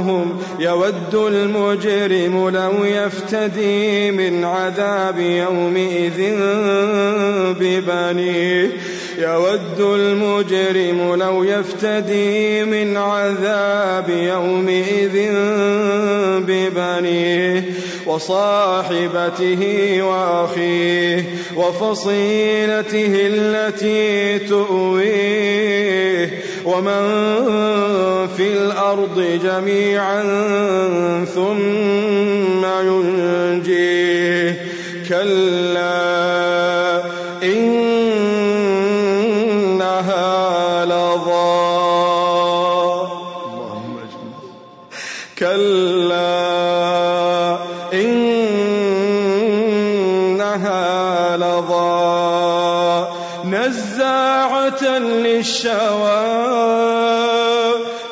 يبصرونهم يود المجرم لو يفتدي من عذاب يومئذ ببنيه. يود المجرم لو يفتدي من عذاب يومئذ ببنيه. وصاحبته وأخيه وفصيلته التي تؤويه ومن في الأرض جميعا ثم ينجيه كلا إنها لظى كلا إنها لظى نزاعة للشوى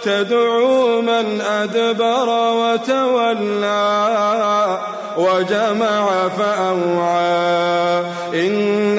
تدعو من أدبر وتولى وجمع فأوعى إن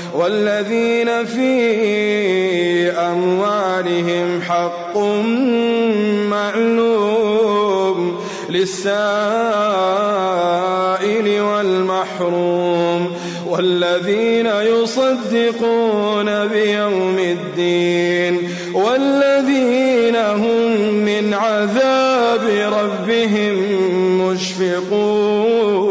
والذين في أموالهم حق معلوم للسائل والمحروم والذين يصدقون بيوم الدين والذين هم من عذاب ربهم مشفقون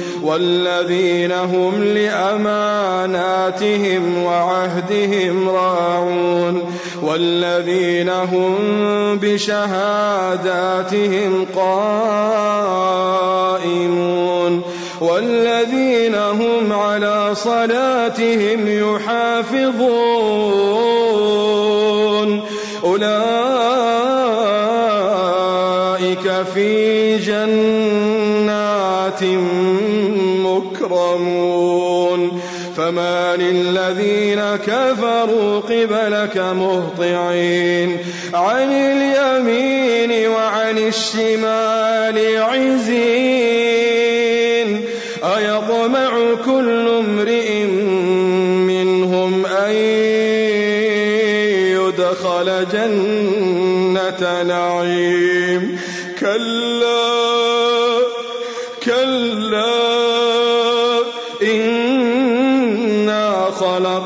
والذين هم لأماناتهم وعهدهم راعون والذين هم بشهاداتهم قائمون والذين هم على صلاتهم يحافظون أولئك في جنات مكرمون فما للذين كفروا قبلك مهطعين. عن اليمين وعن الشمال عزين. أيطمع كل امرئ منهم أن يدخل جنة نعيم. كلا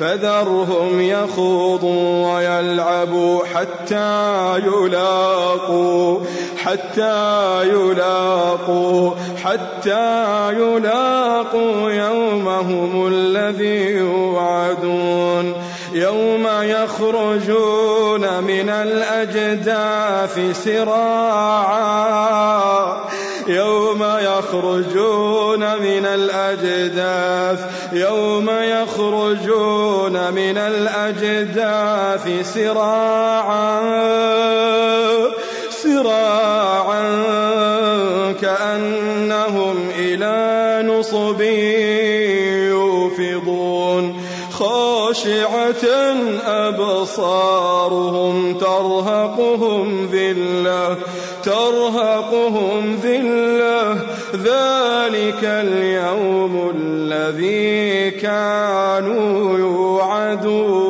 فذرهم يخوضوا ويلعبوا حتى يلاقوا حتى يلاقوا حتى يلاقوا يومهم الذي يوعدون. يوم يخرجون من الأجداث سراعا. يوم يخرجون من الأجداث يوم يخرجون من الأجداث سراعا سراعا كأنهم إلى نصب يوفضون. خاشعة أبصارهم ترهقهم ذلة ترهقهم ذلة. ذلك اليوم الذي كانوا يوعدون.